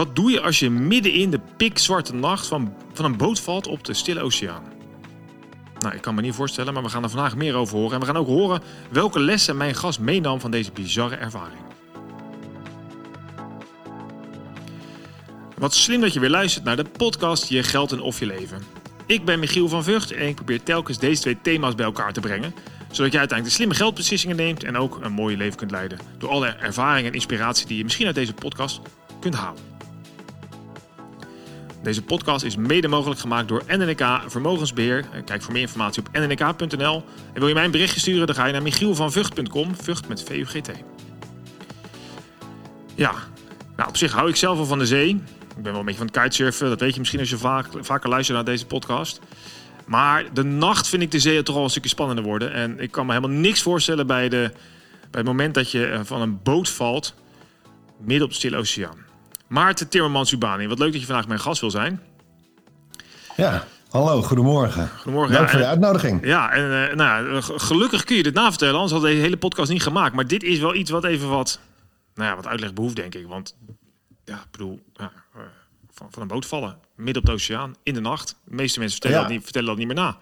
Wat doe je als je midden in de pikzwarte nacht van, van een boot valt op de Stille Oceaan? Nou, ik kan me niet voorstellen, maar we gaan er vandaag meer over horen. En we gaan ook horen welke lessen mijn gast meenam van deze bizarre ervaring. Wat slim dat je weer luistert naar de podcast Je Geld en Of Je Leven. Ik ben Michiel van Vught en ik probeer telkens deze twee thema's bij elkaar te brengen. Zodat je uiteindelijk de slimme geldbeslissingen neemt en ook een mooi leven kunt leiden. Door alle ervaring en inspiratie die je misschien uit deze podcast kunt halen. Deze podcast is mede mogelijk gemaakt door NNK Vermogensbeheer. Kijk voor meer informatie op nnk.nl. En wil je mij een berichtje sturen, dan ga je naar michielvanvugt.com. Vught met V-U-G-T. Ja, nou op zich hou ik zelf al van de zee. Ik ben wel een beetje van het kitesurfen. Dat weet je misschien als je vaak, vaker luistert naar deze podcast. Maar de nacht vind ik de zee toch al een stukje spannender worden. En ik kan me helemaal niks voorstellen bij, de, bij het moment dat je eh, van een boot valt midden op de Stille Oceaan. Maarten Timmermans Ubani, wat leuk dat je vandaag mijn gast wil zijn. Ja, hallo, goedemorgen. Goedemorgen. Dank ja, voor de uitnodiging. Ja, en eh, nou, g- gelukkig kun je dit navertellen, anders had deze hele podcast niet gemaakt. Maar dit is wel iets wat even wat, nou ja, wat uitleg behoeft, denk ik. Want, ja, ik bedoel, ja, eh, van, van een boot vallen, midden op de oceaan, in de nacht. De meeste mensen vertellen, Ja. dat, niet, vertellen dat niet meer na.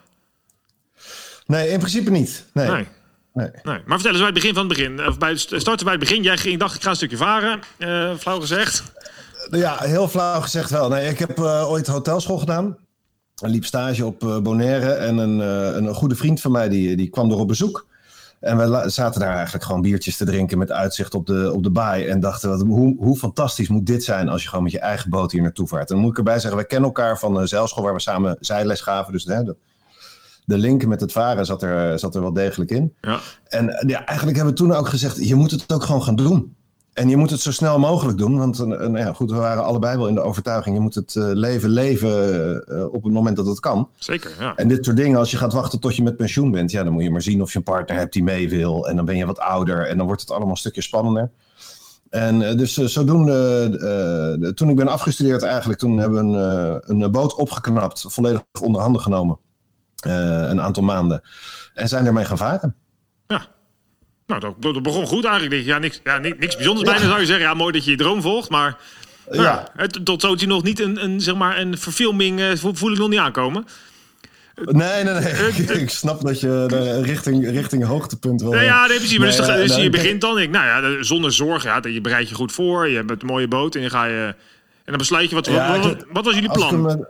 Nee, in principe niet. Nee. Nee. Nee. Nee. Maar vertel eens bij het begin van het begin. Of bij het st- starten bij het begin. Jij ging, dacht, ik ga een stukje varen. eh, flauw gezegd. Ja, heel flauw gezegd wel. Nee, ik heb eh, ooit hotelschool gedaan. Ik liep stage op eh, Bonaire en een, eh, een goede vriend van mij die, die kwam er op bezoek. En we zaten daar eigenlijk gewoon biertjes te drinken met uitzicht op de, op de baai. En dachten, wat, hoe, hoe fantastisch moet dit zijn als je gewoon met je eigen boot hier naartoe vaart. En dan moet ik erbij zeggen, wij kennen elkaar van een zeilschool waar we samen zijles gaven. Dus hè, de, link met het varen zat er, zat er wel degelijk in. Ja. En eh, ja, eigenlijk hebben we toen ook gezegd, je moet het ook gewoon gaan doen. En je moet het zo snel mogelijk doen. Want eh, eh, ja, goed, we waren allebei wel in de overtuiging, je moet het eh, leven leven eh, op het moment dat het kan. Zeker, ja. En dit soort dingen, als je gaat wachten tot je met pensioen bent, ja, dan moet je maar zien of je een partner hebt die mee wil. En dan ben je wat ouder en dan wordt het allemaal een stukje spannender. En eh, dus eh, zodoende, eh, de- toen ik ben afgestudeerd eigenlijk, toen hebben we een, eh, een boot opgeknapt, volledig onder handen genomen. Eh, een aantal maanden. En zijn ermee gaan varen. ja. Nou, dat, dat begon goed eigenlijk. Ja, niks, ja, ni- niks bijzonders bijna zou je zeggen. Ja, mooi dat je je droom volgt. Maar nou, Ja. tot zo nog niet een, een, zeg maar, een verfilming eh, voel, ik nog niet aankomen. Nee, nee, nee. Ik, ik snap dat je de richting, richting hoogtepunt wil. Nee, ja, nee, precies. Maar dus, Nee, ja, dus je begint dan, ik, nou ja, de- zonder zorg. Ja, dat je bereidt je goed voor. Je hebt een mooie boot en dan ga je... En dan besluit je, wat, Ja, wat, wat, wat was jullie plan?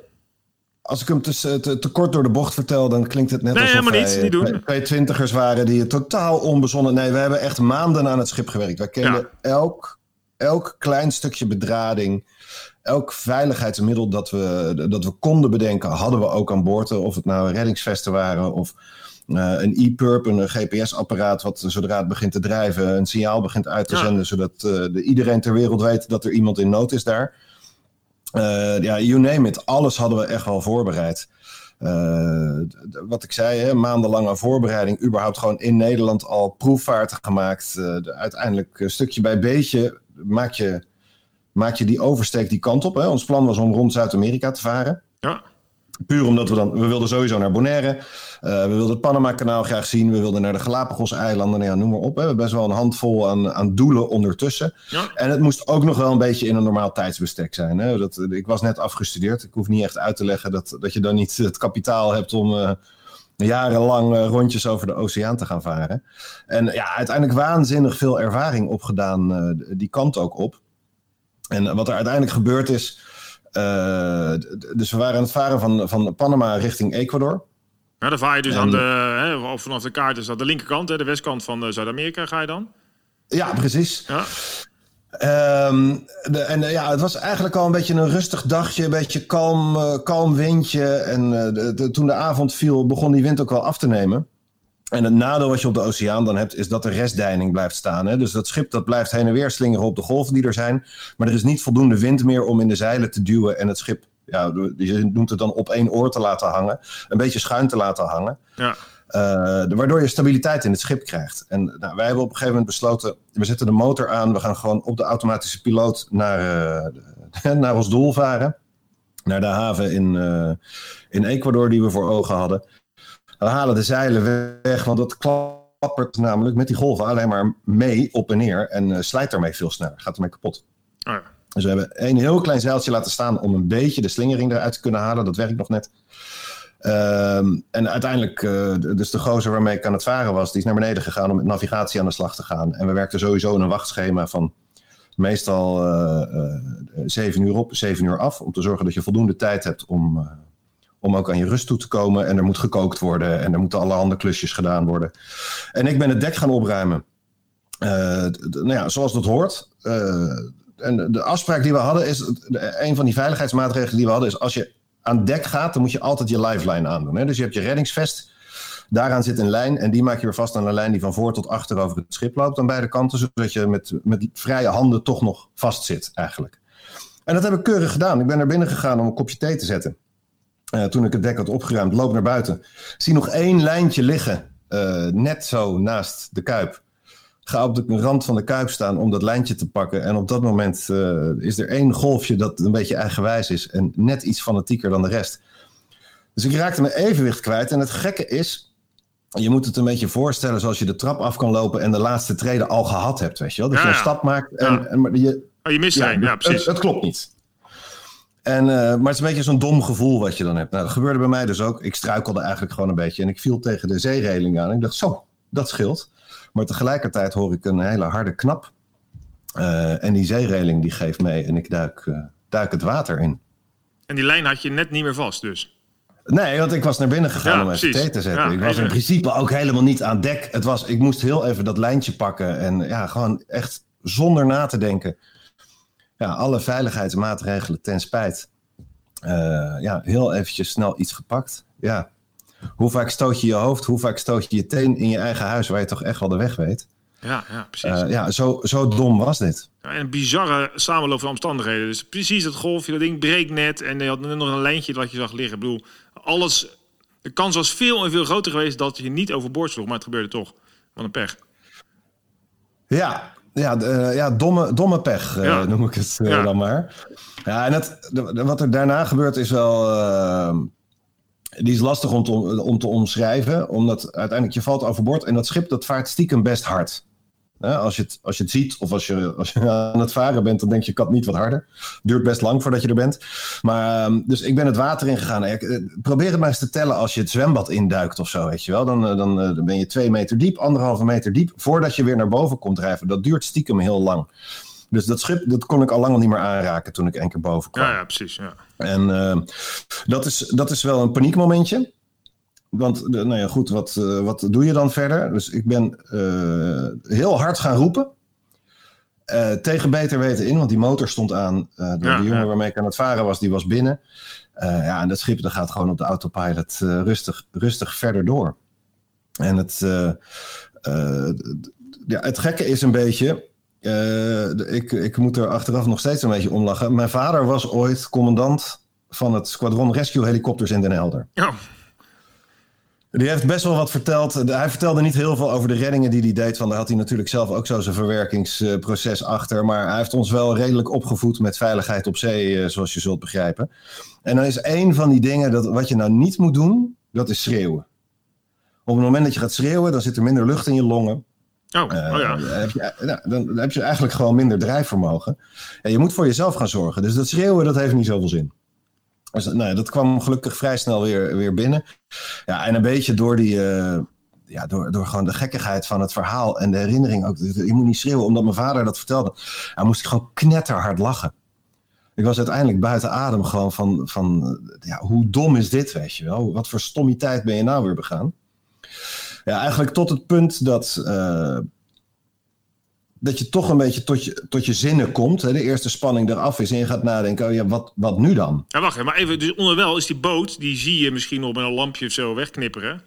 Als ik hem te, te, te kort door de bocht vertel, dan klinkt het net Nee, alsof helemaal wij niet, niet doen. twee- twintigers waren die totaal onbezonnen... Nee, we hebben echt maanden aan het schip gewerkt. Wij kenden elk, elk klein stukje bedrading, elk veiligheidsmiddel dat we, dat we konden bedenken, hadden we ook aan boord. Of het nou reddingsvesten waren of eh, een e-perp, een GPS-apparaat, wat zodra het begint te drijven, een signaal begint uit te Ja. zenden, zodat eh, de, iedereen ter wereld weet dat er iemand in nood is daar. Eh, ja, you name it. Alles hadden we echt wel voorbereid. Eh, wat ik zei, hè, maandenlange voorbereiding. Überhaupt gewoon in Nederland al proefvaarten gemaakt. Eh, de- uiteindelijk eh, stukje bij beetje maak je, maak je die oversteek die kant op. Hè. Ons plan was om rond Zuid-Amerika te varen. Ja, Puur omdat we dan, we wilden sowieso naar Bonaire. Eh, we wilden het Panama-kanaal graag zien. We wilden naar de Galapagos-eilanden. Nou ja, noem maar op. Hè. We hebben best wel een handvol aan, aan doelen ondertussen. ja. En het moest ook nog wel een beetje in een normaal tijdsbestek zijn. Hè? Dat, ik was net afgestudeerd. Ik hoef niet echt uit te leggen dat, dat je dan niet het kapitaal hebt om eh, jarenlang eh, rondjes over de oceaan te gaan varen. En ja, uiteindelijk waanzinnig veel ervaring opgedaan die kant ook op. En wat er uiteindelijk gebeurd is. Eh, dus we waren aan het varen van, van Panama richting Ecuador. Ja, dan vaar je dus En- aan de, hè, of vanaf de kaart is dat de linkerkant, hè, de westkant van eh, Zuid-Amerika ga je dan. Ja, precies. Ja, Ehm, de, en eh, ja, het was eigenlijk al een beetje een rustig dagje, een beetje kalm, kalm windje. En de- de- toen de avond viel, begon die wind ook wel af te nemen. En het nadeel wat je op de oceaan dan hebt, is dat de restdeining blijft staan. Hè? Dus dat schip dat blijft heen en weer slingeren op de golven die er zijn. Maar er is niet voldoende wind meer om in de zeilen te duwen en het schip, ja, je noemt het dan op één oor te laten hangen. Een beetje schuin te laten hangen. ja. Eh, waardoor je stabiliteit in het schip krijgt. En nou, wij hebben op een gegeven moment besloten, we zetten de motor aan, we gaan gewoon op de automatische piloot naar, eh, naar ons doel varen. Naar de haven in, eh, in Ecuador die we voor ogen hadden. We halen de zeilen weg, want dat klappert namelijk met die golven alleen maar mee op en neer en eh, slijt daarmee veel sneller, gaat ermee kapot. Oh, ja. Dus we hebben een heel klein zeiltje laten staan om een beetje de slingering eruit te kunnen halen. Dat werkt nog net. Ehm, en uiteindelijk, uh, dus de gozer waarmee ik aan het varen was, die is naar beneden gegaan om met navigatie aan de slag te gaan. En we werkten sowieso in een wachtschema van meestal uh, zeven uur op, zeven uur af. Om te zorgen dat je voldoende tijd hebt om, om ook aan je rust toe te komen. En er moet gekookt worden en er moeten allerhande klusjes gedaan worden. En ik ben het dek gaan opruimen. nou ja, zoals dat hoort. en de afspraak die we hadden is, een van die veiligheidsmaatregelen die we hadden is, als je aan dek gaat, dan moet je altijd je lifeline aandoen. Hè? Dus je hebt je reddingsvest. Daaraan zit een lijn en die maak je weer vast aan een lijn die van voor tot achter over het schip loopt aan beide kanten, zodat je met, met vrije handen toch nog vast zit eigenlijk. En dat heb ik keurig gedaan. Ik ben naar binnen gegaan om een kopje thee te zetten. Uh, toen ik het dek had opgeruimd, loop naar buiten. Zie nog één lijntje liggen, uh, net zo naast de kuip ga op de rand van de kuip staan om dat lijntje te pakken. En op dat moment uh, is er één golfje dat een beetje eigenwijs is en net iets fanatieker dan de rest. Dus ik raakte mijn evenwicht kwijt. En het gekke is, je moet het een beetje voorstellen zoals je de trap af kan lopen en de laatste treden al gehad hebt, weet je wel. Dat je een stap maakt en, ja. en maar je... Oh, je mist ja, ja, precies. Dat, klopt niet. En, uh, maar het is een beetje zo'n dom gevoel wat je dan hebt. Nou, dat gebeurde bij mij dus ook. Ik struikelde eigenlijk gewoon een beetje en ik viel tegen de zeereling aan. Ik dacht, zo, dat scheelt. Maar tegelijkertijd hoor ik een hele harde knap. Uh, en die zeereling die geeft mee en ik duik, uh, duik het water in. En die lijn had je net niet meer vast dus? Nee, want ik was naar binnen gegaan ja, om even thee te zetten. Ja, ik was even. in principe ook helemaal niet aan dek. Het was, ik moest heel even dat lijntje pakken. En ja, gewoon echt zonder na te denken. Ja, alle veiligheidsmaatregelen ten spijt. Uh, ja, heel eventjes snel iets gepakt. Ja, hoe vaak stoot je je hoofd, hoe vaak stoot je je teen in je eigen huis waar je toch echt wel de weg weet. Ja, ja precies. Uh, ja, zo, zo dom was dit. Ja, en een bizarre samenloop van omstandigheden. Dus precies het golfje, dat ding breekt net en je had nog een lijntje dat je zag liggen. Ik bedoel, alles, de kans was veel en veel groter geweest dat je niet overboord sloeg, maar het gebeurde toch. Wat een pech. Ja, ja, uh, ja domme, domme pech ja. noem ik het ja. dan maar. Ja, en het, wat er daarna gebeurt is wel die is lastig om te, om te omschrijven, omdat uiteindelijk je valt overboord en dat schip dat vaart stiekem best hard. Als, je het, als je het ziet of als je, als je aan het varen bent, dan denk je, kan niet wat harder. Duurt best lang voordat je er bent. Maar, ehm, dus ik ben het water ingegaan. Eh, probeer het maar eens te tellen als je het zwembad induikt of zo, weet je wel. Dan, eh, dan, eh, dan ben je twee meter diep, anderhalve meter diep, voordat je weer naar boven komt drijven. Dat duurt stiekem heel lang. Dus dat schip dat kon ik al lang niet meer aanraken toen ik één keer boven kwam. Ja, ja precies. Ja. En uh, dat, is, dat is wel een paniekmomentje. Want, nou ja, goed, wat, uh, wat doe je dan verder? Dus ik ben uh, heel hard gaan roepen. tegen beter weten in, want die motor stond aan. de, ja, de jongen ja. waarmee ik aan het varen was, die was binnen. ja, en dat schip dat gaat gewoon op de autopilot rustig, rustig verder door. En het, ja, het gekke is een beetje ik, ik moet er achteraf nog steeds een beetje om lachen. Mijn vader was ooit commandant van het squadron rescue helikopters in Den Helder. Ja. Die heeft best wel wat verteld. Hij vertelde niet heel veel over de reddingen die hij deed. Want daar had hij natuurlijk zelf ook zo zijn verwerkingsproces achter. Maar hij heeft ons wel redelijk opgevoed met veiligheid op zee, eh, zoals je zult begrijpen. En dan is één van die dingen dat wat je nou niet moet doen, dat is schreeuwen. Op het moment dat je gaat schreeuwen, dan zit er minder lucht in je longen. Oh, oh ja. Dan heb, je, nou, dan heb je eigenlijk gewoon minder drijfvermogen. En je moet voor jezelf gaan zorgen. Dus dat schreeuwen, dat heeft niet zoveel zin. Dus, nou, dat kwam gelukkig vrij snel weer, weer binnen. Ja, en een beetje door die... Uh, ja, door, door gewoon de gekkigheid van het verhaal en de herinnering ook. Je moet niet schreeuwen, omdat mijn vader dat vertelde. Hij moest gewoon knetterhard lachen. Ik was uiteindelijk buiten adem gewoon van, van ja, hoe dom is dit, weet je wel? Wat voor stommiteit ben je nou weer begaan? Ja, eigenlijk tot het punt dat, uh, dat je toch een beetje tot je, tot je zinnen komt. Hè? De eerste spanning eraf is en je gaat nadenken, oh ja, wat, wat nu dan? Ja, wacht, maar even, dus onderwel is die boot, die zie je misschien op met een lampje of zo wegknipperen.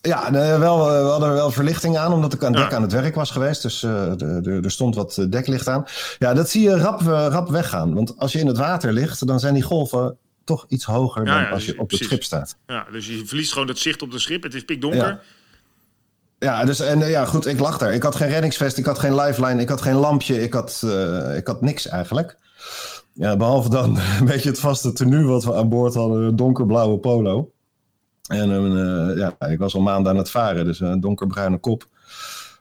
Ja, wel, we hadden wel verlichting aan, omdat ik aan dek ja. aan het werk was geweest. Dus uh, er stond wat deklicht aan. Ja, dat zie je rap, rap weggaan. Want als je in het water ligt, dan zijn die golven toch iets hoger ja, dan ja, als je op het schip staat. Ja, dus je verliest gewoon het zicht op het schip. Het is pikdonker. Ja. Dus en ja, goed, ik lag daar. Ik had geen reddingsvest, ik had geen lifeline, ik had geen lampje, ik had, uh, ik had niks eigenlijk. Ja, behalve dan een beetje het vaste tenue wat we aan boord hadden, een donkerblauwe polo. En uh, ja, ik was al maanden aan het varen, dus een donkerbruine kop.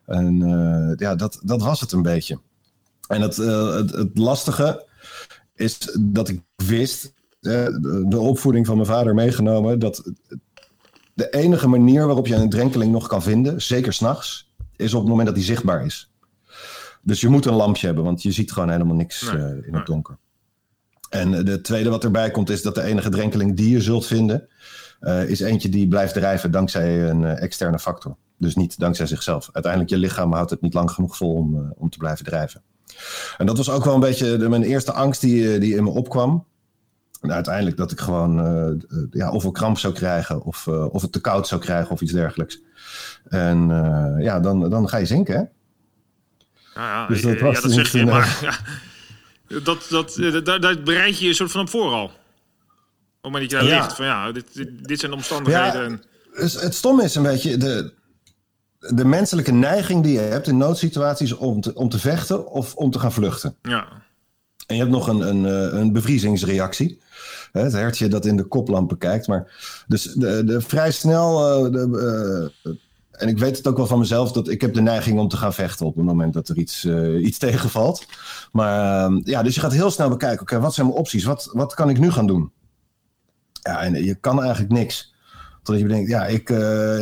En ja, dat, dat was het een beetje. En het, het, het, lastige is dat ik wist, de opvoeding van mijn vader meegenomen, dat de enige manier waarop je een drenkeling nog kan vinden, zeker s'nachts, is op het moment dat hij zichtbaar is. Dus je moet een lampje hebben, want je ziet gewoon helemaal niks in het donker. En de tweede wat erbij komt is dat de enige drenkeling die je zult vinden, uh, is eentje die blijft drijven dankzij een externe factor. Dus niet dankzij zichzelf. Uiteindelijk je lichaam houdt het niet lang genoeg vol om, om te blijven drijven. En dat was ook wel een beetje de, mijn eerste angst die, die in me opkwam. En uiteindelijk dat ik gewoon ja, of een kramp zou krijgen of, of het te koud zou krijgen of iets dergelijks. En ja, dan, dan ga je zinken hè. Ja, ja, dus dat, was ja, dat zeg je, maar ja, dat, dat, dat, dat bereid je je soort van op vooral. Op maar dat je daar ja. ligt van ja, dit, dit, dit zijn de omstandigheden. Ja, het stomme is een beetje de, de menselijke neiging die je hebt in noodsituaties om te, om te vechten of om te gaan vluchten. Ja. En je hebt nog een, een, eh, een bevriezingsreactie. Het hertje dat in de koplampen kijkt. Maar dus de, de, vrij snel. Uh, de, uh, en ik weet het ook wel van mezelf dat ik heb de neiging om te gaan vechten op het moment dat er iets, uh, iets tegenvalt. Maar ja, dus je gaat heel snel bekijken, oké, wat zijn mijn opties? Wat, wat kan ik nu gaan doen? Ja, en je kan eigenlijk niks. Totdat je bedenkt, ja, ik,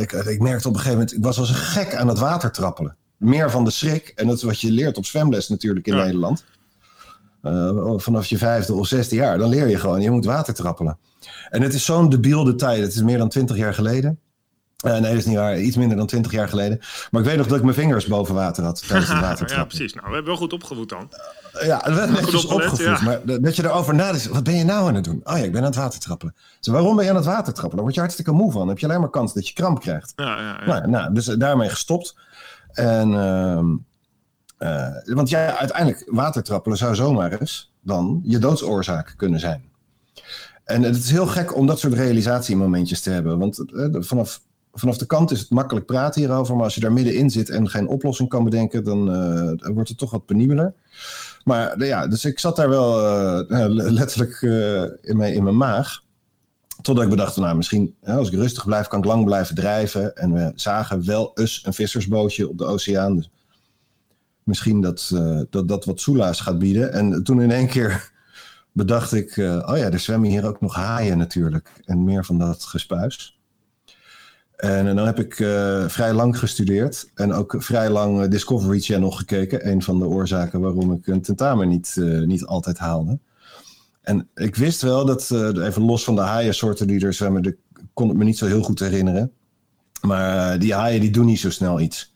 ik, ik merkte op een gegeven moment, ik was als een gek aan het water trappelen. Meer van de schrik. En dat is wat je leert op zwemles natuurlijk in ja. Nederland. Uh, vanaf je vijfde of zesde jaar, dan leer je gewoon, je moet water trappelen. En het is zo'n debiel detail. Het is meer dan twintig jaar geleden. Uh, nee, dat is niet waar. Iets minder dan twintig jaar geleden. Maar ik weet nog dat ik mijn vingers boven water had tijdens het water. ja, precies. Nou, we hebben wel goed opgevoed dan. Uh, ja, we hebben netjes opgevoed. Ja. Maar dat je erover nadenkt. Wat ben je nou aan het doen? Oh ja, ik ben aan het water trappelen. Dus waarom ben je aan het water trappelen? Daar word je hartstikke moe van. Dan heb je alleen maar kans dat je kramp krijgt. Ja, ja, ja. Nou, nou, dus daarmee gestopt. En, uh, want ja, uiteindelijk, watertrappelen zou zomaar eens dan je doodsoorzaak kunnen zijn. En het is heel gek om dat soort realisatiemomentjes te hebben. Want vanaf vanaf de kant is het makkelijk praten hierover. Maar als je daar middenin zit en geen oplossing kan bedenken, dan uh, wordt het toch wat penibeler. Maar ja, dus ik zat daar wel letterlijk in, mijn, in mijn maag. Totdat ik bedacht, nou misschien als ik rustig blijf, kan ik lang blijven drijven. En we zagen wel eens een vissersbootje op de oceaan. Dus misschien dat, dat dat wat soelaas gaat bieden. En toen in één keer bedacht ik, oh ja, er zwemmen hier ook nog haaien natuurlijk. En meer van dat gespuis. En, dan heb ik uh, vrij lang gestudeerd en ook vrij lang Discovery Channel gekeken. Een van de oorzaken waarom ik een tentamen niet, niet altijd haalde. En ik wist wel dat, even los van de haaiensoorten die er zwemmen, kon het me niet zo heel goed herinneren. Maar die haaien die doen niet zo snel iets.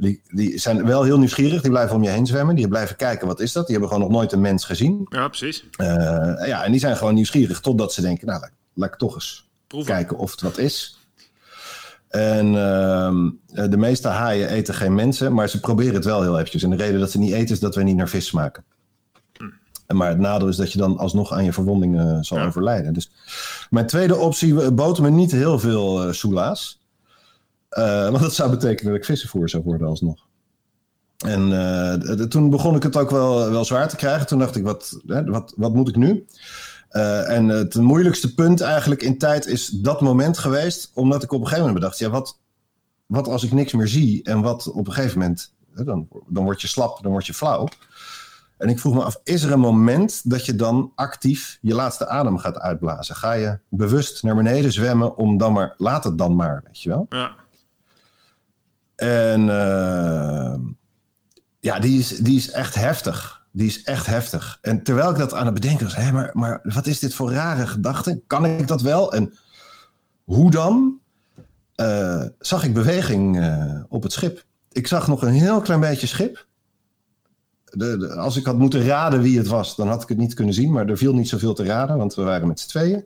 Die, die zijn wel heel nieuwsgierig, die blijven om je heen zwemmen. Die blijven kijken, wat is dat? Die hebben gewoon nog nooit een mens gezien. Ja, precies. ja, en die zijn gewoon nieuwsgierig totdat ze denken, nou, laat, laat ik toch eens Proeven. kijken of het wat is. En uh, de meeste haaien eten geen mensen, maar ze proberen het wel heel eventjes. En de reden dat ze niet eten is dat wij niet naar vis smaken. Hm. Maar het nadeel is dat je dan alsnog aan je verwondingen zal ja. overlijden. Dus mijn tweede optie bood me niet heel veel uh, soelaas. Uh, want dat zou betekenen dat ik vissenvoer zou worden alsnog. En uh, toen begon ik het ook wel, wel zwaar te krijgen. Toen dacht ik, wat, hè, wat, wat moet ik nu? Uh, en het moeilijkste punt eigenlijk in tijd is dat moment geweest, omdat ik op een gegeven moment bedacht, ja, wat, wat als ik niks meer zie en wat op een gegeven moment, hè, dan, dan word je slap, dan word je flauw. En ik vroeg me af, is er een moment dat je dan actief je laatste adem gaat uitblazen? Ga je bewust naar beneden zwemmen om dan maar, laat het dan maar, weet je wel? Ja. En uh, ja, die is, die is echt heftig die is echt heftig. En terwijl ik dat aan het bedenken was, hé, maar, maar wat is dit voor rare gedachte? Kan ik dat wel? En hoe dan? Uh, zag ik beweging uh, op het schip. Ik zag nog een heel klein beetje schip. De, als ik had moeten raden wie het was, dan had ik het niet kunnen zien. Maar er viel niet zoveel te raden, want we waren met z'n tweeën.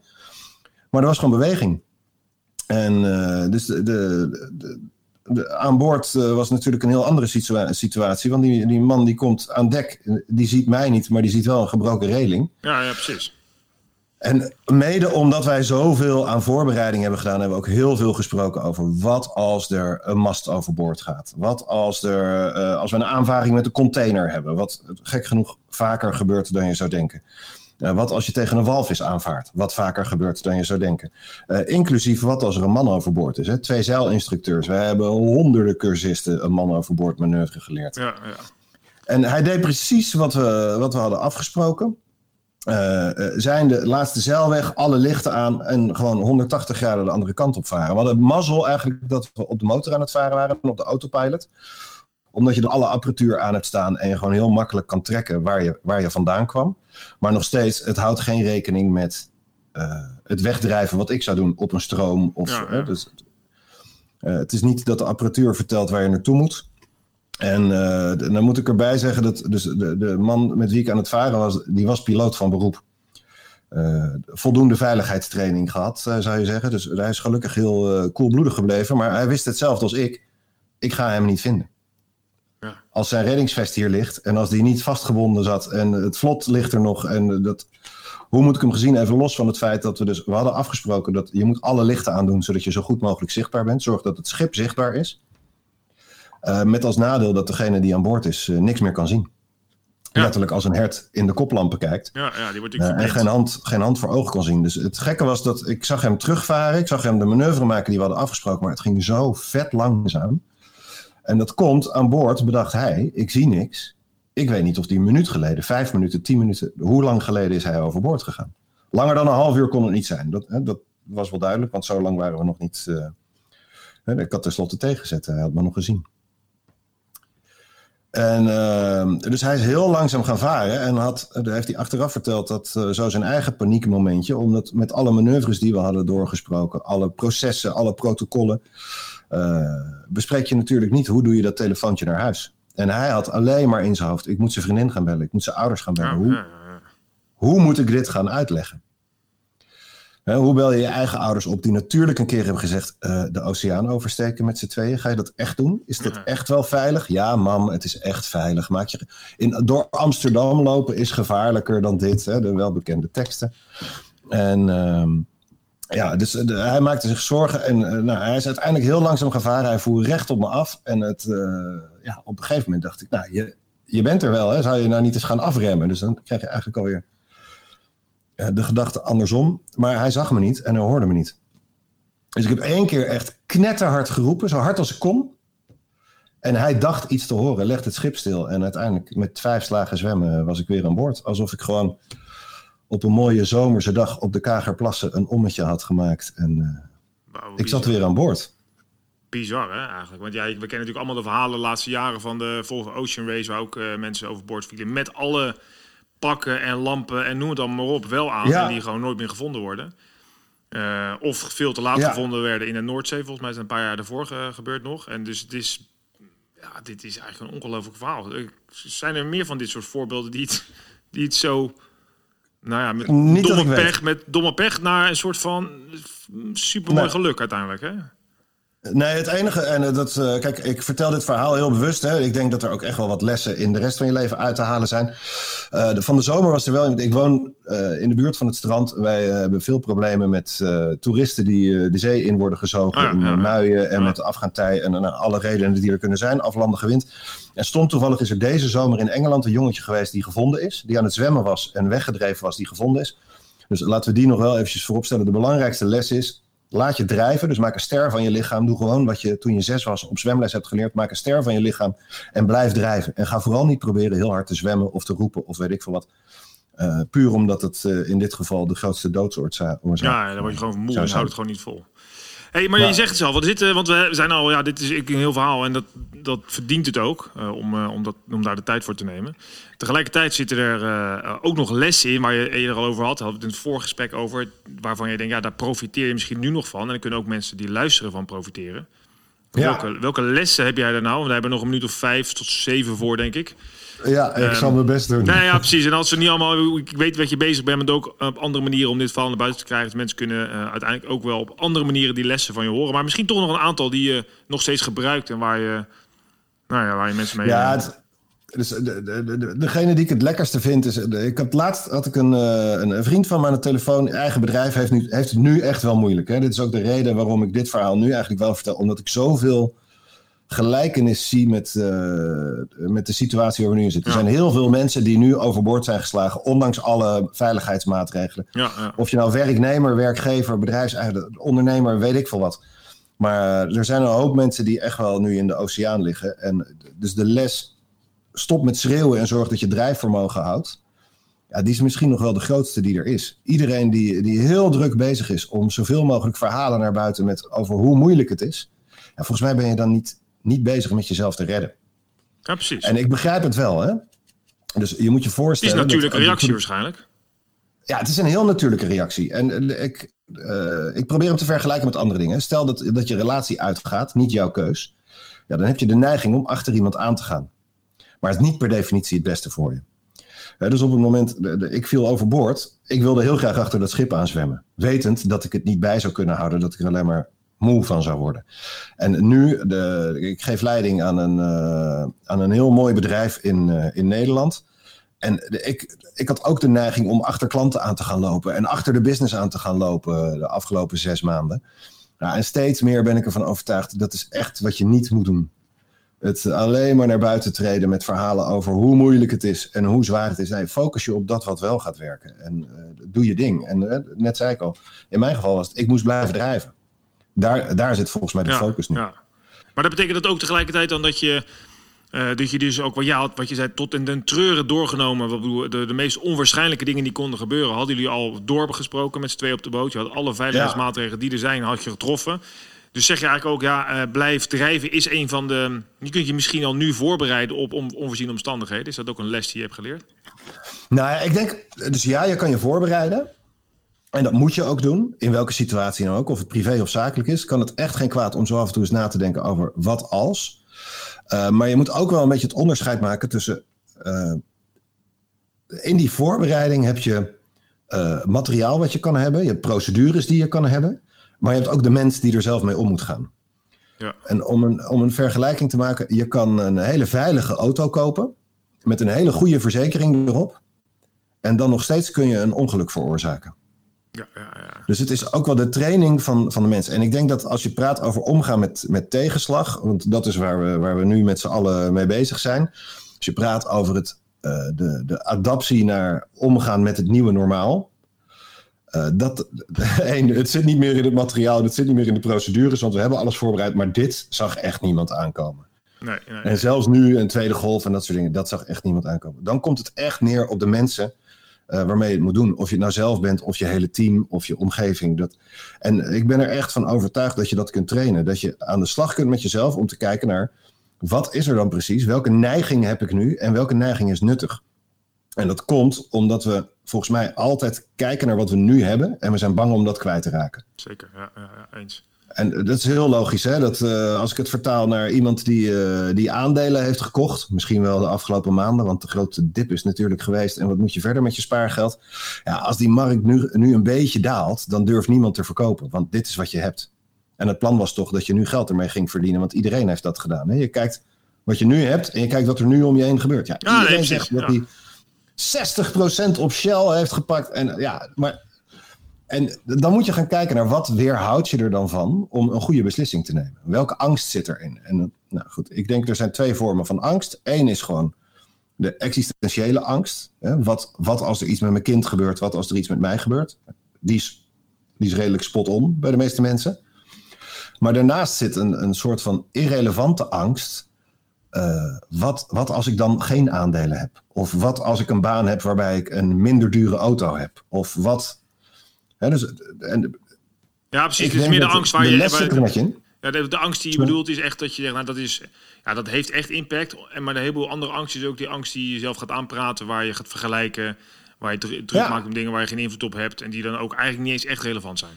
Maar er was gewoon beweging. En uh, dus de, de, aan boord uh, was natuurlijk een heel andere situa situatie. Want die, die man die komt aan dek, die ziet mij niet, maar die ziet wel een gebroken reling. Ja, ja, precies. En mede omdat wij zoveel aan voorbereiding hebben gedaan, hebben we ook heel veel gesproken over wat als er een mast overboord gaat. Wat als, er, uh, als we een aanvaring met een container hebben. Wat gek genoeg vaker gebeurt dan je zou denken. Uh, wat als je tegen een walvis aanvaart? Wat vaker gebeurt dan je zou denken. Uh, inclusief wat als er een man overboord is. Hè? Twee zeilinstructeurs. We hebben honderden cursisten een man overboord manoeuvre geleerd. Ja, ja. En hij deed precies wat we, wat we hadden afgesproken. Uh, zijn de laatste zeilweg, alle lichten aan en gewoon 180 graden de andere kant op varen. We hadden mazzel eigenlijk dat we op de motor aan het varen waren en op de autopilot. Omdat je er alle apparatuur aan hebt staan en je gewoon heel makkelijk kan trekken waar je, waar je vandaan kwam. Maar nog steeds, het houdt geen rekening met uh, het wegdrijven wat ik zou doen op een stroom. Of, ja, ja. Dus, het is niet dat de apparatuur vertelt waar je naartoe moet. En uh, dan moet ik erbij zeggen dat dus de, de man met wie ik aan het varen was, die was piloot van beroep. Uh, voldoende veiligheidstraining gehad, uh, zou je zeggen. Dus hij is gelukkig heel koelbloedig gebleven. Maar hij wist hetzelfde als ik. Ik ga hem niet vinden. Ja. Als zijn reddingsvest hier ligt en als die niet vastgebonden zat en het vlot ligt er nog. En dat, hoe moet ik hem gezien? Even los van het feit dat we dus... We hadden afgesproken dat je moet alle lichten aandoen... zodat je zo goed mogelijk zichtbaar bent. Zorg dat het schip zichtbaar is. Uh, met als nadeel dat degene die aan boord is uh, niks meer kan zien. Ja. Letterlijk als een hert in de koplampen kijkt. Ja, ja die wordt uh, en geen hand, geen hand voor ogen kan zien. Dus het gekke was dat ik zag hem terugvaren. Ik zag hem de manoeuvre maken die we hadden afgesproken. Maar het ging zo vet langzaam. En dat komt aan boord, bedacht hij. Ik zie niks. Ik weet niet of die een minuut geleden, vijf minuten, tien minuten. Hoe lang geleden is hij overboord gegaan? Langer dan een half uur kon het niet zijn. Dat, hè, dat was wel duidelijk, want zo lang waren we nog niet. ik had tenslotte tegengezet. Hij had me nog gezien. En uh, dus hij is heel langzaam gaan varen en had, heeft hij achteraf verteld dat uh, zo zijn eigen paniekmomentje, omdat met alle manoeuvres die we hadden doorgesproken, alle processen, alle protocollen, uh, bespreek je natuurlijk niet hoe doe je dat telefoontje naar huis. En hij had alleen maar in zijn hoofd, ik moet zijn vriendin gaan bellen, ik moet zijn ouders gaan bellen. Ja, hoe, ja, ja. hoe moet ik dit gaan uitleggen? hoe bel je je eigen ouders op die natuurlijk een keer hebben gezegd uh, de oceaan oversteken met z'n tweeën? Ga je dat echt doen? Is dit echt wel veilig? Ja, mam, het is echt veilig. Maak je, in, door Amsterdam lopen is gevaarlijker dan dit, hè, de welbekende teksten. En uh, ja, dus de, hij maakte zich zorgen en uh, nou, hij is uiteindelijk heel langzaam gevaren. Hij voer recht op me af en het, uh, ja, op een gegeven moment dacht ik, nou, je, je bent er wel, hè? zou je nou niet eens gaan afremmen? Dus dan krijg je eigenlijk alweer de gedachte andersom. Maar hij zag me niet en hij hoorde me niet. Dus ik heb één keer echt knetterhard geroepen, zo hard als ik kon. En hij dacht iets te horen, legde het schip stil. En uiteindelijk met vijf slagen zwemmen was ik weer aan boord. Alsof ik gewoon op een mooie zomerse dag op de Kagerplassen een ommetje had gemaakt. En uh, wow, ik zat weer aan boord. Bizar hè, eigenlijk. Want ja, we kennen natuurlijk allemaal de verhalen de laatste jaren van de Volvo Ocean Race... waar ook uh, mensen overboord vielen met alle pakken en lampen en noem het dan maar op wel aan. Ja. En die gewoon nooit meer gevonden worden. Uh, of veel te laat ja. gevonden werden in de Noordzee. Volgens mij is het een paar jaar daarvoor ge gebeurd nog. En dus het is, ja, dit is eigenlijk een ongelooflijk verhaal. Zijn er meer van dit soort voorbeelden die het, die het zo... Nou ja, met Niet domme pech, met domme pech naar een soort van supermooi nee. geluk uiteindelijk, hè? Nee, het enige, en dat, uh, kijk, ik vertel dit verhaal heel bewust. Hè. Ik denk dat er ook echt wel wat lessen in de rest van je leven uit te halen zijn. Uh, de, van de zomer was er wel. Ik woon uh, in de buurt van het strand. Wij hebben veel problemen met toeristen die de zee in worden gezogen. Ah, ja, muien en ja. met afgaantij en alle redenen die er kunnen zijn. Aflandige wind. En stond toevallig is er deze zomer in Engeland een jongetje geweest die gevonden is. Die aan het zwemmen was en weggedreven was, die gevonden is. Dus laten we die nog wel eventjes vooropstellen. De belangrijkste les is Laat je drijven, dus maak een ster van je lichaam. Doe gewoon wat je toen je zes was op zwemles hebt geleerd. Maak een ster van je lichaam en blijf drijven. En ga vooral niet proberen heel hard te zwemmen of te roepen of weet ik veel wat. Uh, puur omdat het uh, in dit geval de grootste doodsoorzaak is. Ja, dan word je gewoon moe en houdt het gewoon niet vol. Hey, maar ja. je zegt het zelf, want, dit, want we zijn al, ja, dit is een heel verhaal en dat, dat verdient het ook uh, om, uh, om, dat, om daar de tijd voor te nemen. Tegelijkertijd zitten er uh, ook nog lessen in waar je eerder al over had, hadden we het in het voorgesprek over, waarvan je denkt, ja, daar profiteer je misschien nu nog van. En dan kunnen ook mensen die luisteren van profiteren. Ja. Welke, welke lessen heb jij daar nou? We hebben nog een minuut of vijf tot zeven voor, denk ik. Ja, ik um, zal mijn best doen. Nou ja, precies. En als ze niet allemaal... Ik weet wat je bezig bent, maar ook op andere manieren om dit verhaal naar buiten te krijgen. Dat mensen kunnen uh, uiteindelijk ook wel op andere manieren die lessen van je horen. Maar misschien toch nog een aantal die je nog steeds gebruikt en waar je, nou ja, waar je mensen mee... Ja, het, dus de, de, de, degene die ik het lekkerste vind is... Ik had laatst had ik een, een, een vriend van me aan de telefoon. Eigen bedrijf heeft, nu, heeft het nu echt wel moeilijk. Hè? Dit is ook de reden waarom ik dit verhaal nu eigenlijk wel vertel. Omdat ik zoveel gelijkenis zie met, uh, met de situatie waar we nu in zitten. Ja. Er zijn heel veel mensen die nu overboord zijn geslagen, ondanks alle veiligheidsmaatregelen. Ja, ja. Of je nou werknemer, werkgever, bedrijfseigenaar, ondernemer, weet ik veel wat. Maar er zijn een hoop mensen die echt wel nu in de oceaan liggen. En dus de les stop met schreeuwen en zorg dat je drijfvermogen houdt. Ja, die is misschien nog wel de grootste die er is. Iedereen die, die heel druk bezig is om zoveel mogelijk verhalen naar buiten met over hoe moeilijk het is. Ja, volgens mij ben je dan niet, niet bezig met jezelf te redden. Ja, precies. En ik begrijp het wel, hè. Dus je moet je Het is voorstellen... een natuurlijke dat- reactie waarschijnlijk. Ja, het is een heel natuurlijke reactie. En ik, eh, ik probeer hem te vergelijken met andere dingen. Stel dat, dat je relatie uitgaat, niet jouw keus. Ja, dan heb je de neiging om achter iemand aan te gaan. Maar het is niet per definitie het beste voor je. Dus op het moment, de- ik viel overboord. Ik wilde heel graag achter dat schip aanzwemmen. Wetend dat ik het niet bij zou kunnen houden. Dat ik er alleen maar moe van zou worden. En nu, de, ik geef leiding aan een, eh, aan een heel mooi bedrijf in, eh, in Nederland. En ik, ik had ook de neiging om achter klanten aan te gaan lopen. En achter de business aan te gaan lopen de afgelopen zes maanden. Nou, en steeds meer ben ik ervan overtuigd. Dat is echt wat je niet moet doen. Het alleen maar naar buiten treden met verhalen over hoe moeilijk het is en hoe zwaar het is. Nee, focus je op dat wat wel gaat werken. En eh, doe je ding. En eh, net zei ik al, in mijn geval was het, ik moest blijven drijven. Daar, daar zit volgens mij de focus nu. Ja. Maar dat betekent dat ook tegelijkertijd dan dat je, eh, dat je dus ook wat, ja, wat je zei, tot in den treuren doorgenomen. Wat bedoel, de, de meest onwaarschijnlijke dingen die konden gebeuren, hadden jullie al doorgesproken met z'n twee op de boot. Je had alle veiligheidsmaatregelen die er zijn, had je getroffen. Dus zeg je eigenlijk ook, ja, eh, blijf drijven is een van de. Je kunt je misschien al nu voorbereiden op on, onvoorziene omstandigheden. Is dat ook een les die je hebt geleerd? Nou ja, ik denk, dus ja, je kan je voorbereiden. En dat moet je ook doen, in welke situatie dan ook, of het privé of zakelijk is. Kan het echt geen kwaad om zo af en toe eens na te denken over wat als. Uh, maar je moet ook wel een beetje het onderscheid maken tussen. Uh, in die voorbereiding heb je materiaal wat je kan hebben, je hebt procedures die je kan hebben, maar je hebt ook de mens die er zelf mee om moet gaan. Ja. En om een, om een vergelijking te maken, je kan een hele veilige auto kopen met een hele goede verzekering erop. En dan nog steeds kun je een ongeluk veroorzaken. Ja, ja, ja. Dus het is ook wel de training van, van de mensen. En ik denk dat als je praat over omgaan met, met tegenslag, want dat is waar we, waar we nu met z'n allen mee bezig zijn. Als je praat over het, uh, de, de adaptie naar omgaan met het nieuwe normaal. Uh, dat, een, het zit niet meer in het materiaal, het zit niet meer in de procedures, want we hebben alles voorbereid. Maar dit zag echt niemand aankomen. Nee, nee, En zelfs nu een tweede golf en dat soort dingen, dat zag echt niemand aankomen. Dan komt het echt neer op de mensen uh, waarmee je het moet doen. Of je het nou zelf bent, of je hele team, of je omgeving. Dat... En ik ben er echt van overtuigd dat je dat kunt trainen. Dat je aan de slag kunt met jezelf om te kijken naar wat is er dan precies? Welke neiging heb ik nu en welke neiging is nuttig? En dat komt omdat we volgens mij altijd kijken naar wat we nu hebben en we zijn bang om dat kwijt te raken. Zeker, ja, eens. En dat is heel logisch, hè? Dat, uh, als ik het vertaal naar iemand die, uh, die aandelen heeft gekocht, misschien wel de afgelopen maanden, want de grote dip is natuurlijk geweest. En wat moet je verder met je spaargeld? Ja, als die markt nu, nu een beetje daalt, dan durft niemand te verkopen, want dit is wat je hebt. En het plan was toch dat je nu geld ermee ging verdienen, want iedereen heeft dat gedaan. Hè? Je kijkt wat je nu hebt en je kijkt wat er nu om je heen gebeurt. Ja, iedereen nee, zegt dat ja. hij 60% op Shell heeft gepakt. En, ja, maar, en dan moet je gaan kijken naar wat weerhoudt je er dan van om een goede beslissing te nemen. Welke angst zit erin? En nou goed, ik denk er zijn twee vormen van angst. Eén is gewoon de existentiële angst. Hè? Wat, wat als er iets met mijn kind gebeurt? Wat als er iets met mij gebeurt? Die is, die is redelijk spot on bij de meeste mensen. Maar daarnaast zit een, een soort van irrelevante angst. Uh, wat, wat als ik dan geen aandelen heb? Of wat als ik een baan heb waarbij ik een minder dure auto heb? Of wat. Hè, dus, en, Ja, precies. Het is denk meer de angst waar de je... waar- net in. Ja, de, de angst die je bedoelt is echt dat je zegt, nou dat is, ja, dat heeft echt impact. En maar een heleboel andere angst is ook die angst die je zelf gaat aanpraten, waar je gaat vergelijken, waar je dru- druk Ja. maakt op dingen waar je geen invloed op hebt en die dan ook eigenlijk niet eens echt relevant zijn.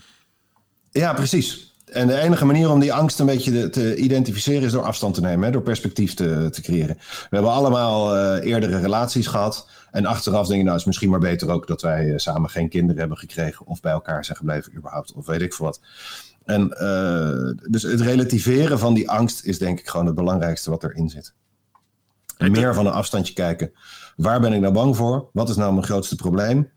Ja, precies. En de enige manier om die angst een beetje te, identificeren is door afstand te nemen, hè, door perspectief te, te creëren. We hebben allemaal eh, eerdere relaties gehad. En achteraf denk je, nou is misschien maar beter ook dat wij eh, samen geen kinderen hebben gekregen. Of bij elkaar zijn gebleven überhaupt. Of weet ik veel wat. En eh, dus het relativeren van die angst is denk ik gewoon het belangrijkste wat erin zit. En meer van een afstandje kijken. Waar ben ik nou bang voor? Wat is nou mijn grootste probleem?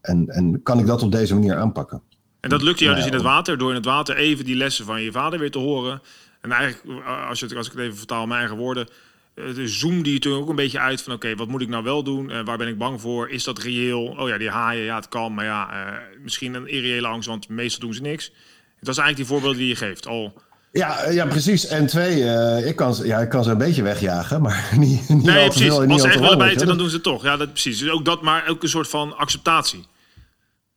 En, en kan ik dat op deze manier aanpakken? En dat lukt jou dus in het water, door in het water even die lessen van je vader weer te horen. En eigenlijk, als, je het, als ik het even vertaal in mijn eigen woorden, eh, dus zoomde je toen ook een beetje uit van oké, wat moet ik nou wel doen? Eh, waar ben ik bang voor? Is dat reëel? Oh ja, die haaien, ja het kan, maar ja, eh, misschien een irreële angst, want meestal doen ze niks. Het was eigenlijk die voorbeelden die je geeft. Al Ja, ja, precies. En twee, uh, ik, kan, ja, ik kan ze een beetje wegjagen, maar niet, niet nee, al. Veel, Als ze echt willen bijten, dan doen ze het toch. Ja, dat, precies. Dus ook dat, maar ook een soort van acceptatie.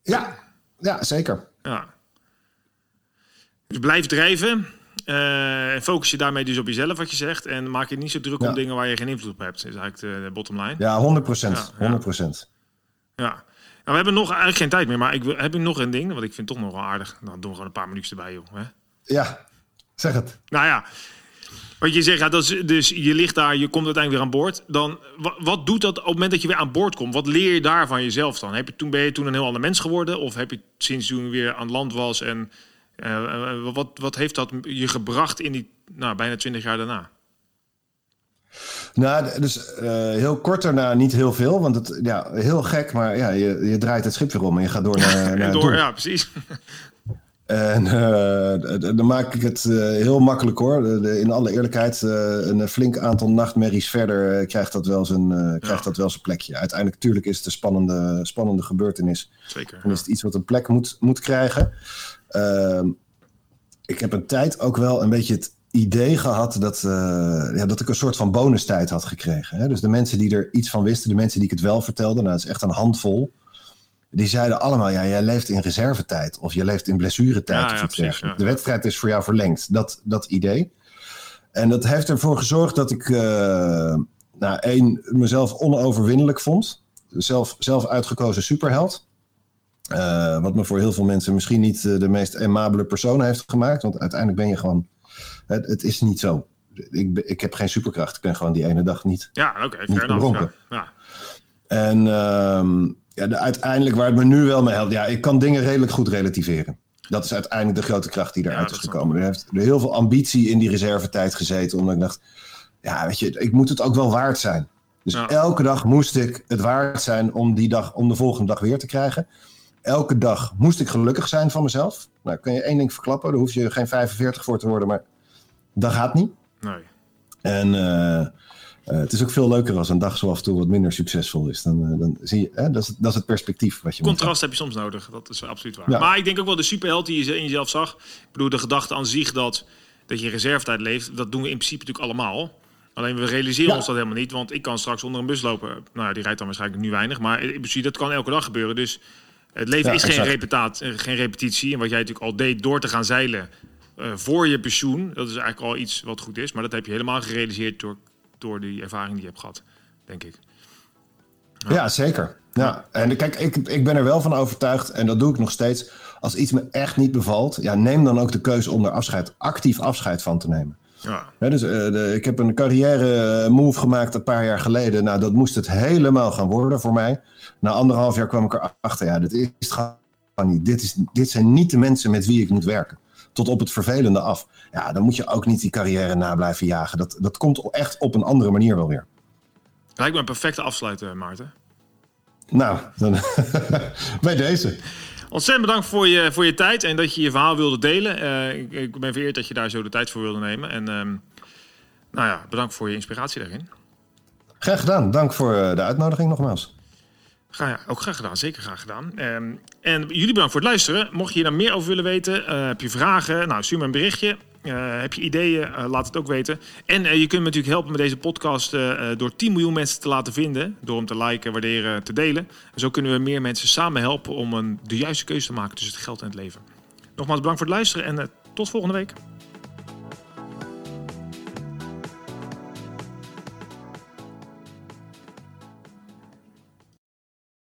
Ja, ja zeker. Ja. Dus blijf drijven. Uh, en focus je daarmee dus op jezelf, wat je zegt. En maak je niet zo druk ja. om dingen waar je geen invloed op hebt. Dat is eigenlijk de, bottom line. Ja, 100 procent. Ja, 100 procent. Ja. Nou, we hebben nog eigenlijk geen tijd meer, maar ik heb ik nog een ding, want ik vind het toch nog wel aardig. Dan doen we gewoon een paar minuutjes erbij, joh. Hè? Ja, zeg het. Nou ja, wat je zegt, ja, dat is, dus je ligt daar, je komt uiteindelijk weer aan boord. Dan, wat, wat, doet dat op het moment dat je weer aan boord komt? Wat leer je daar van jezelf dan? Heb je, toen, ben je toen een heel ander mens geworden? Of heb je sinds toen weer aan land was en uh, wat, wat heeft dat je gebracht in die nou, bijna twintig jaar daarna? Nou, dus uh, heel kort daarna niet heel veel, want het ja, heel gek, maar ja, je, je draait het schip weer om en je gaat door naar, naar door, Ja, precies. En uh, dan maak ik het uh, heel makkelijk hoor. De, de, in alle eerlijkheid, uh, een flink aantal nachtmerries verder krijgt, dat wel zijn, krijgt dat wel zijn plekje. Uiteindelijk, natuurlijk is het een spannende, spannende gebeurtenis. Zeker. Dan is het iets wat een plek moet, moet krijgen. Ehm, ik heb een tijd ook wel een beetje het idee gehad dat, ja, dat ik een soort van bonustijd had gekregen. Hè? Dus de mensen die er iets van wisten, de mensen die ik het wel vertelde, nou, dat is echt een handvol. Die zeiden allemaal, ja, jij leeft in reservetijd of je leeft in blessuretijd. Ja, of ja, iets precies, dergelijks. ja. De wedstrijd is voor jou verlengd. Dat, dat idee. En dat heeft ervoor gezorgd dat ik, uh, nou, één, mezelf onoverwinnelijk vond. Zelf, zelf uitgekozen superheld. Uh, wat me voor heel veel mensen misschien niet uh, de meest aimabele persoon heeft gemaakt. Want uiteindelijk ben je gewoon, het, het is niet zo. Ik, ik heb geen superkracht. Ik ben gewoon die ene dag niet. Ja, oké, okay, niet. Ja. Ja. En uh, ja, de, uiteindelijk waar het me nu wel mee helpt, ja, ik kan dingen redelijk goed relativeren. Dat is uiteindelijk de grote kracht die eruit Ja, is gekomen. Er heeft er heel veel ambitie in die reservetijd gezeten, omdat ik dacht, ja, weet je, ik moet het ook wel waard zijn. Dus Ja. elke dag moest ik het waard zijn om die dag, om de volgende dag weer te krijgen. Elke dag moest ik gelukkig zijn van mezelf. Nou, kun je één ding verklappen, daar hoef je geen 45 voor te worden, maar dat gaat niet. Nee. En eh, eh, het is ook veel leuker als een dag zo af en toe wat minder succesvol is. Dan, eh, dan zie je, hè, dat, is, het- dat is het perspectief wat je moet Contrast heb je soms nodig, dat is absoluut waar. Ja. Maar ik denk ook wel de superheld die je in jezelf zag. Ik bedoel, de gedachte aan zich dat, dat je reservetijd leeft, dat doen we in principe natuurlijk allemaal. Alleen we realiseren Ja. ons dat helemaal niet, want ik kan straks onder een bus lopen. Nou, ja, die rijdt dan waarschijnlijk nu weinig, maar in principe dat kan elke dag gebeuren. Dus het leven Ja, is geen, repetaat, eh, geen repetitie. En wat jij natuurlijk al deed door te gaan zeilen voor je pensioen, dat is eigenlijk al iets wat goed is. Maar dat heb je helemaal gerealiseerd door, door die ervaring die je hebt gehad, denk ik. Ja, zeker. Ja. En kijk, ik, ik ben er wel van overtuigd, en dat doe ik nog steeds. Als iets me echt niet bevalt, ja, neem dan ook de keuze om er afscheid, actief afscheid van te nemen. Ja, dus, eh, de, ik heb een carrière eh, move gemaakt een paar jaar geleden. Nou, dat moest het helemaal gaan worden voor mij. Na anderhalf jaar kwam ik erachter, ja, dit is het gewoon niet. Dit, is, dit zijn niet de mensen met wie ik moet werken. Tot op het vervelende af. Ja, dan moet je ook niet die carrière na blijven jagen. Dat, dat komt echt op een andere manier wel weer. lijkt me een perfecte afsluiten, Maarten. Nou, dan bij deze. Ontzettend bedankt voor je, voor je tijd en dat je je verhaal wilde delen. Eh, ik, ik ben vereerd dat je daar zo de tijd voor wilde nemen. En ehm, nou ja, bedankt voor je inspiratie daarin. Graag gedaan. Dank voor eh, de uitnodiging nogmaals. Ga, ook graag gedaan, zeker graag gedaan. Ehm, en jullie bedankt voor het luisteren. Mocht je hier daar meer over willen weten, eh, heb je vragen, nou, stuur me een berichtje. Eh, heb je ideeën, eh, laat het ook weten. En je kunt me natuurlijk helpen met deze podcast door 10 miljoen mensen te laten vinden. Door hem te liken, waarderen, te delen. En zo kunnen we meer mensen samen helpen om een, de juiste keuze te maken tussen het geld en het leven. Nogmaals bedankt voor het luisteren en tot volgende week.